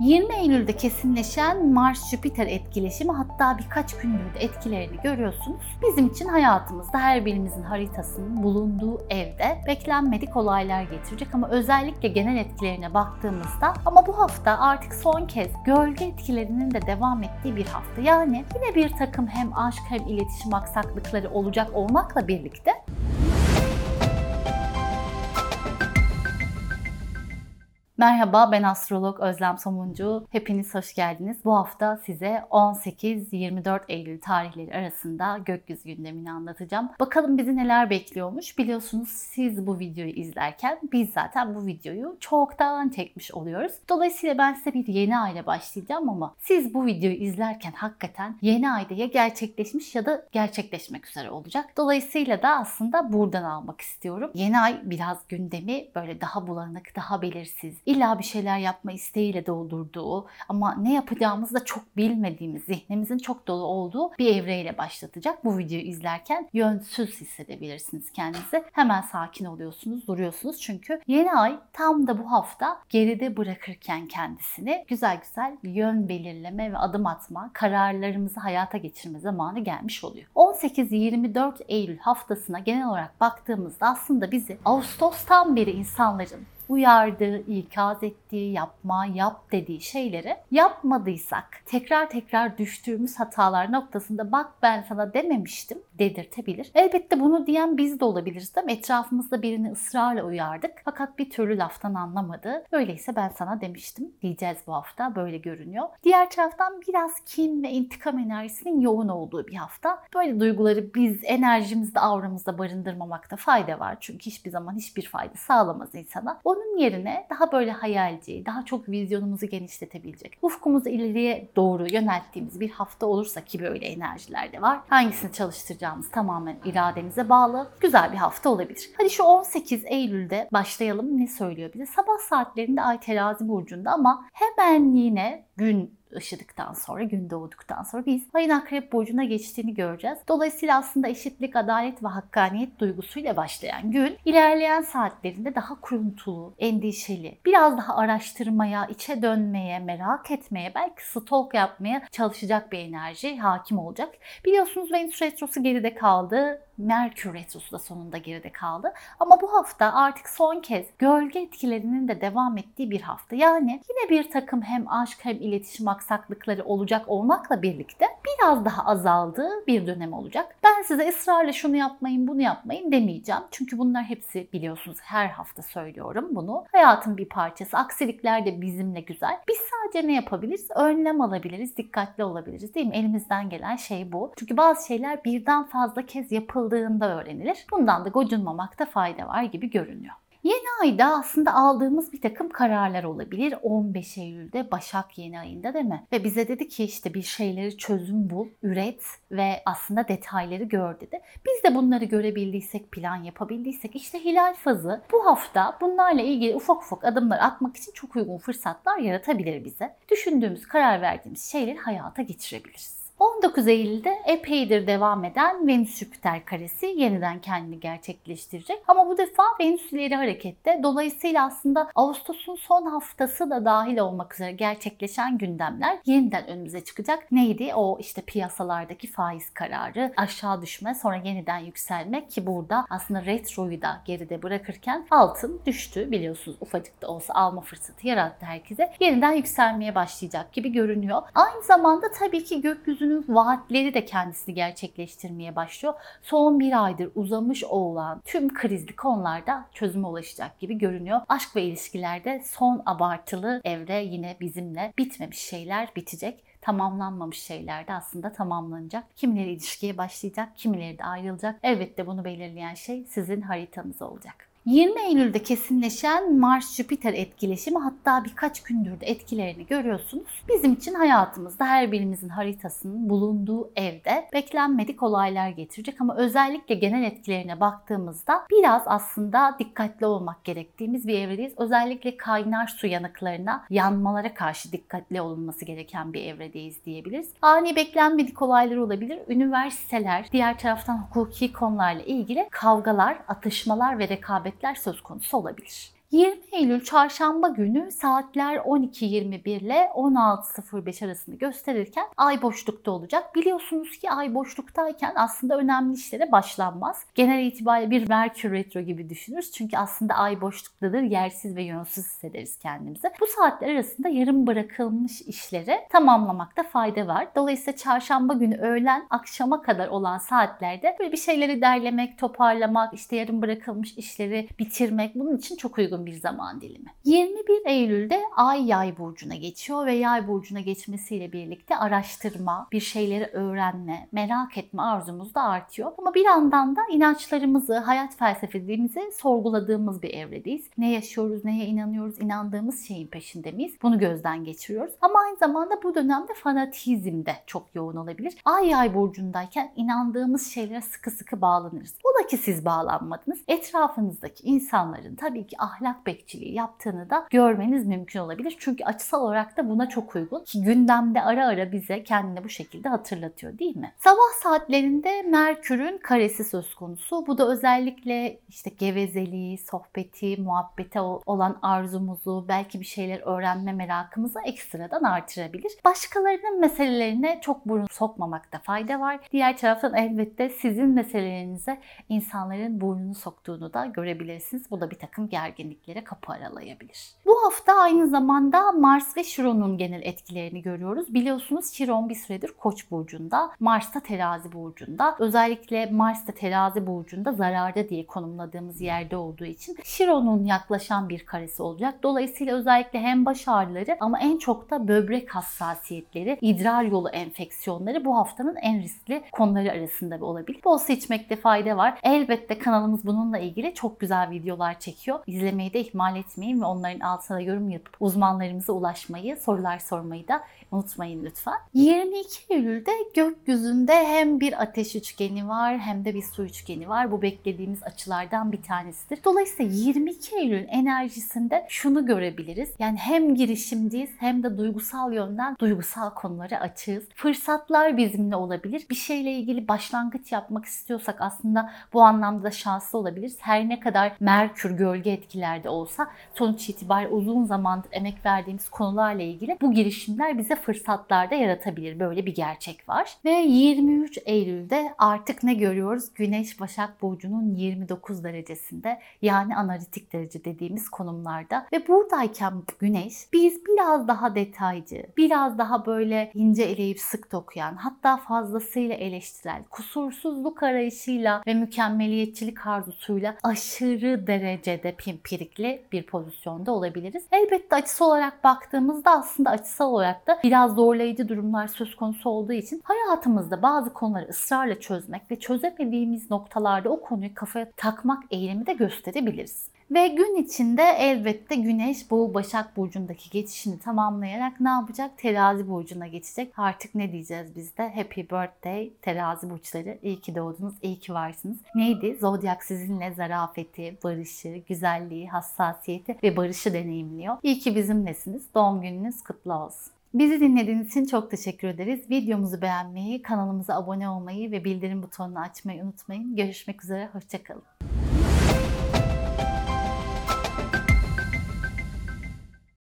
20 Eylül'de kesinleşen Mars-Jüpiter etkileşimi hatta birkaç gündür de etkilerini görüyorsunuz. Bizim için hayatımızda her birimizin haritasının bulunduğu evde beklenmedik olaylar getirecek ama özellikle genel etkilerine baktığımızda ama bu hafta artık son kez gölge etkilerinin de devam ettiği bir hafta. Yani yine bir takım hem aşk hem iletişim aksaklıkları olacak olmakla birlikte Merhaba ben astrolog Özlem Somuncu. Hepiniz hoş geldiniz. Bu hafta size 18-24 Eylül tarihleri arasında gökyüzü gündemini anlatacağım. Bakalım bizi neler bekliyormuş. Biliyorsunuz siz bu videoyu izlerken biz zaten bu videoyu çoktan çekmiş oluyoruz. Dolayısıyla ben size bir yeni ayla başlayacağım ama siz bu videoyu izlerken hakikaten yeni ayda ya gerçekleşmiş ya da gerçekleşmek üzere olacak. Dolayısıyla da aslında buradan almak istiyorum. Yeni ay biraz gündemi böyle daha bulanık, daha belirsiz, illa bir şeyler yapma isteğiyle doldurduğu ama ne yapacağımızı da çok bilmediğimiz, zihnimizin çok dolu olduğu bir evreyle başlatacak. Bu videoyu izlerken yönsüz hissedebilirsiniz kendinizi. Hemen sakin oluyorsunuz, duruyorsunuz. Çünkü yeni ay tam da bu hafta geride bırakırken kendisini güzel güzel yön belirleme ve adım atma, kararlarımızı hayata geçirme zamanı gelmiş oluyor. 18-24 Eylül haftasına genel olarak baktığımızda aslında bizi Ağustos'tan beri insanların uyardığı, ikaz ettiği, yapma, yap dediği şeyleri yapmadıysak tekrar tekrar düştüğümüz hatalar noktasında bak ben sana dememiştim dedirtebilir. Elbette bunu diyen biz de olabiliriz değil mi? Etrafımızda birini ısrarla uyardık fakat bir türlü laftan anlamadı. Öyleyse ben sana demiştim diyeceğiz bu hafta böyle görünüyor. Diğer taraftan biraz kin ve intikam enerjisinin yoğun olduğu bir hafta. Böyle duyguları biz enerjimizde, avramızda barındırmamakta fayda var. Çünkü hiçbir zaman hiçbir fayda sağlamaz insana. Onun yerine daha böyle hayalci, daha çok vizyonumuzu genişletebilecek, ufkumuzu ileriye doğru yönelttiğimiz bir hafta olursa ki böyle enerjiler de var. Hangisini çalıştıracağımız tamamen irademize bağlı. Güzel bir hafta olabilir. Hadi şu 18 Eylül'de başlayalım. Ne söylüyor bize? Sabah saatlerinde Ay terazi burcunda ama hemen yine gün ışıdıktan sonra, gün doğduktan sonra biz ayın akrep burcuna geçtiğini göreceğiz. Dolayısıyla aslında eşitlik, adalet ve hakkaniyet duygusuyla başlayan gün ilerleyen saatlerinde daha kuruntulu, endişeli, biraz daha araştırmaya, içe dönmeye, merak etmeye, belki stalk yapmaya çalışacak bir enerji hakim olacak. Biliyorsunuz Venüs Retrosu geride kaldı. Merkür Retrosu da sonunda geride kaldı. Ama bu hafta artık son kez gölge etkilerinin de devam ettiği bir hafta. Yani yine bir takım hem aşk hem iletişim aksaklıkları olacak olmakla birlikte biraz daha azaldığı bir dönem olacak. Ben size ısrarla şunu yapmayın bunu yapmayın demeyeceğim. Çünkü bunlar hepsi biliyorsunuz her hafta söylüyorum bunu. Hayatın bir parçası. Aksilikler de bizimle güzel. Biz sadece ne yapabiliriz? Önlem alabiliriz, dikkatli olabiliriz değil mi? Elimizden gelen şey bu. Çünkü bazı şeyler birden fazla kez yapıldığında öğrenilir. Bundan da gocunmamakta fayda var gibi görünüyor. Yeni ayda aslında aldığımız bir takım kararlar olabilir. 15 Eylül'de Başak yeni ayında değil mi? Ve bize dedi ki işte bir şeyleri çözüm bul, üret ve aslında detayları gör dedi. Biz de bunları görebildiysek, plan yapabildiysek işte hilal fazı bu hafta bunlarla ilgili ufak ufak adımlar atmak için çok uygun fırsatlar yaratabilir bize. Düşündüğümüz, karar verdiğimiz şeyleri hayata geçirebiliriz. 19 Eylül'de epeydir devam eden Venüs-Jüpiter karesi yeniden kendini gerçekleştirecek. Ama bu defa Venüs ileri harekette. Dolayısıyla aslında Ağustos'un son haftası da dahil olmak üzere gerçekleşen gündemler yeniden önümüze çıkacak. Neydi? O işte piyasalardaki faiz kararı, aşağı düşme, sonra yeniden yükselmek ki burada aslında retroyu da geride bırakırken altın düştü biliyorsunuz ufacık da olsa alma fırsatı yarattı herkese. Yeniden yükselmeye başlayacak gibi görünüyor. Aynı zamanda tabii ki gökyüzünün vaatleri de kendisini gerçekleştirmeye başlıyor. Son bir aydır uzamış olan tüm krizli konularda çözüme ulaşacak gibi görünüyor. Aşk ve ilişkilerde son abartılı evre yine bizimle bitmemiş şeyler bitecek tamamlanmamış şeyler de aslında tamamlanacak. Kimileri ilişkiye başlayacak, kimileri de ayrılacak. Elbette bunu belirleyen şey sizin haritanız olacak. 20 Eylül'de kesinleşen Mars-Jüpiter etkileşimi hatta birkaç gündür de etkilerini görüyorsunuz. Bizim için hayatımızda her birimizin haritasının bulunduğu evde beklenmedik olaylar getirecek ama özellikle genel etkilerine baktığımızda biraz aslında dikkatli olmak gerektiğimiz bir evredeyiz. Özellikle kaynar su yanıklarına, yanmalara karşı dikkatli olunması gereken bir evredeyiz diyebiliriz. Ani beklenmedik olaylar olabilir. Üniversiteler, diğer taraftan hukuki konularla ilgili kavgalar, atışmalar ve rekabet hareketler söz konusu olabilir. 20 Eylül çarşamba günü saatler 12.21 ile 16.05 arasını gösterirken ay boşlukta olacak. Biliyorsunuz ki ay boşluktayken aslında önemli işlere başlanmaz. Genel itibariyle bir Merkür retro gibi düşünürüz. Çünkü aslında ay boşluktadır. Yersiz ve yönsüz hissederiz kendimizi. Bu saatler arasında yarım bırakılmış işleri tamamlamakta fayda var. Dolayısıyla çarşamba günü öğlen akşama kadar olan saatlerde böyle bir şeyleri derlemek, toparlamak, işte yarım bırakılmış işleri bitirmek bunun için çok uygun bir zaman dilimi. 21 Eylül'de Ay Yay burcuna geçiyor ve Yay burcuna geçmesiyle birlikte araştırma, bir şeyleri öğrenme, merak etme arzumuz da artıyor. Ama bir yandan da inançlarımızı, hayat felsefemizi sorguladığımız bir evredeyiz. Ne yaşıyoruz, neye inanıyoruz, inandığımız şeyin peşinde miyiz? Bunu gözden geçiriyoruz. Ama aynı zamanda bu dönemde fanatizm de çok yoğun olabilir. Ay Yay burcundayken inandığımız şeylere sıkı sıkı bağlanırız. Ola ki siz bağlanmadınız. Etrafınızdaki insanların tabii ki ahlak bekçiliği yaptığını da görmeniz mümkün olabilir. Çünkü açısal olarak da buna çok uygun. Ki gündemde ara ara bize kendini bu şekilde hatırlatıyor değil mi? Sabah saatlerinde Merkür'ün karesi söz konusu. Bu da özellikle işte gevezeliği, sohbeti, muhabbete olan arzumuzu, belki bir şeyler öğrenme merakımızı ekstradan artırabilir. Başkalarının meselelerine çok burun sokmamakta fayda var. Diğer taraftan elbette sizin meselelerinize insanların burnunu soktuğunu da görebilirsiniz. Bu da bir takım gerginliklere kapı aralayabilir. Bu hafta aynı zamanda Mars ve Şiron'un genel etkilerini görüyoruz. Biliyorsunuz Şiron bir süredir Koç burcunda, Mars da Terazi burcunda. Özellikle Mars da Terazi burcunda zararda diye konumladığımız yerde olduğu için Şiron'un yaklaşan bir karesi olacak. Dolayısıyla özellikle hem baş ağrıları ama en çok da böbrek hassasiyetleri, idrar yolu enfeksiyonları bu haftanın en riskli konuları arasında olabilir. Bol seçmekte fayda var. Elbette kanalımız bununla ilgili çok güzel videolar çekiyor. İzlemeyi de ihmal etmeyin ve onların altına yorum yapıp uzmanlarımıza ulaşmayı, sorular sormayı da unutmayın lütfen. 22 Eylül'de gökyüzünde hem bir ateş üçgeni var hem de bir su üçgeni var. Bu beklediğimiz açılardan bir tanesidir. Dolayısıyla 22 Eylül enerjisinde şunu görebiliriz. Yani hem girişimciyiz hem de duygusal yönden duygusal konulara açığız. Fırsatlar bizimle olabilir. Bir şeyle ilgili başlangıç yapmak istiyorsak aslında bu anlamda da şanslı olabiliriz. Her ne kadar Merkür gölge etkilerde olsa sonuç itibariyle uzun zamandır emek verdiğimiz konularla ilgili bu girişimler bize fırsatlar da yaratabilir. Böyle bir gerçek var. Ve 23 Eylül'de artık ne görüyoruz? Güneş Başak Burcu'nun 29 derecesinde yani analitik derece dediğimiz konumlarda ve buradayken Güneş biz biraz daha detaycı, biraz daha böyle ince eleyip sık dokuyan, hatta fazlasıyla eleştirel, kusursuzluk arayışıyla ve mükemmeliyetçilik arzusuyla aşırı derecede pimpirikli bir pozisyonda olabiliriz. Elbette açısı olarak baktığımızda aslında açısal olarak da biraz zorlayıcı durumlar söz konusu olduğu için hayatımızda bazı konuları ısrarla çözmek ve çözemediğimiz noktalarda o konuyu kafaya takmak eğilimi de gösterebiliriz. Ve gün içinde elbette Güneş bu Başak Burcu'ndaki geçişini tamamlayarak ne yapacak? Terazi Burcu'na geçecek. Artık ne diyeceğiz biz de? Happy birthday Terazi Burçları. İyi ki doğdunuz, iyi ki varsınız. Neydi? Zodyak sizinle zarafeti, barışı, güzelliği, hassasiyeti ve barışı deneyimliyor. İyi ki bizimlesiniz. Doğum gününüz kutlu olsun. Bizi dinlediğiniz için çok teşekkür ederiz. Videomuzu beğenmeyi, kanalımıza abone olmayı ve bildirim butonunu açmayı unutmayın. Görüşmek üzere, hoşçakalın.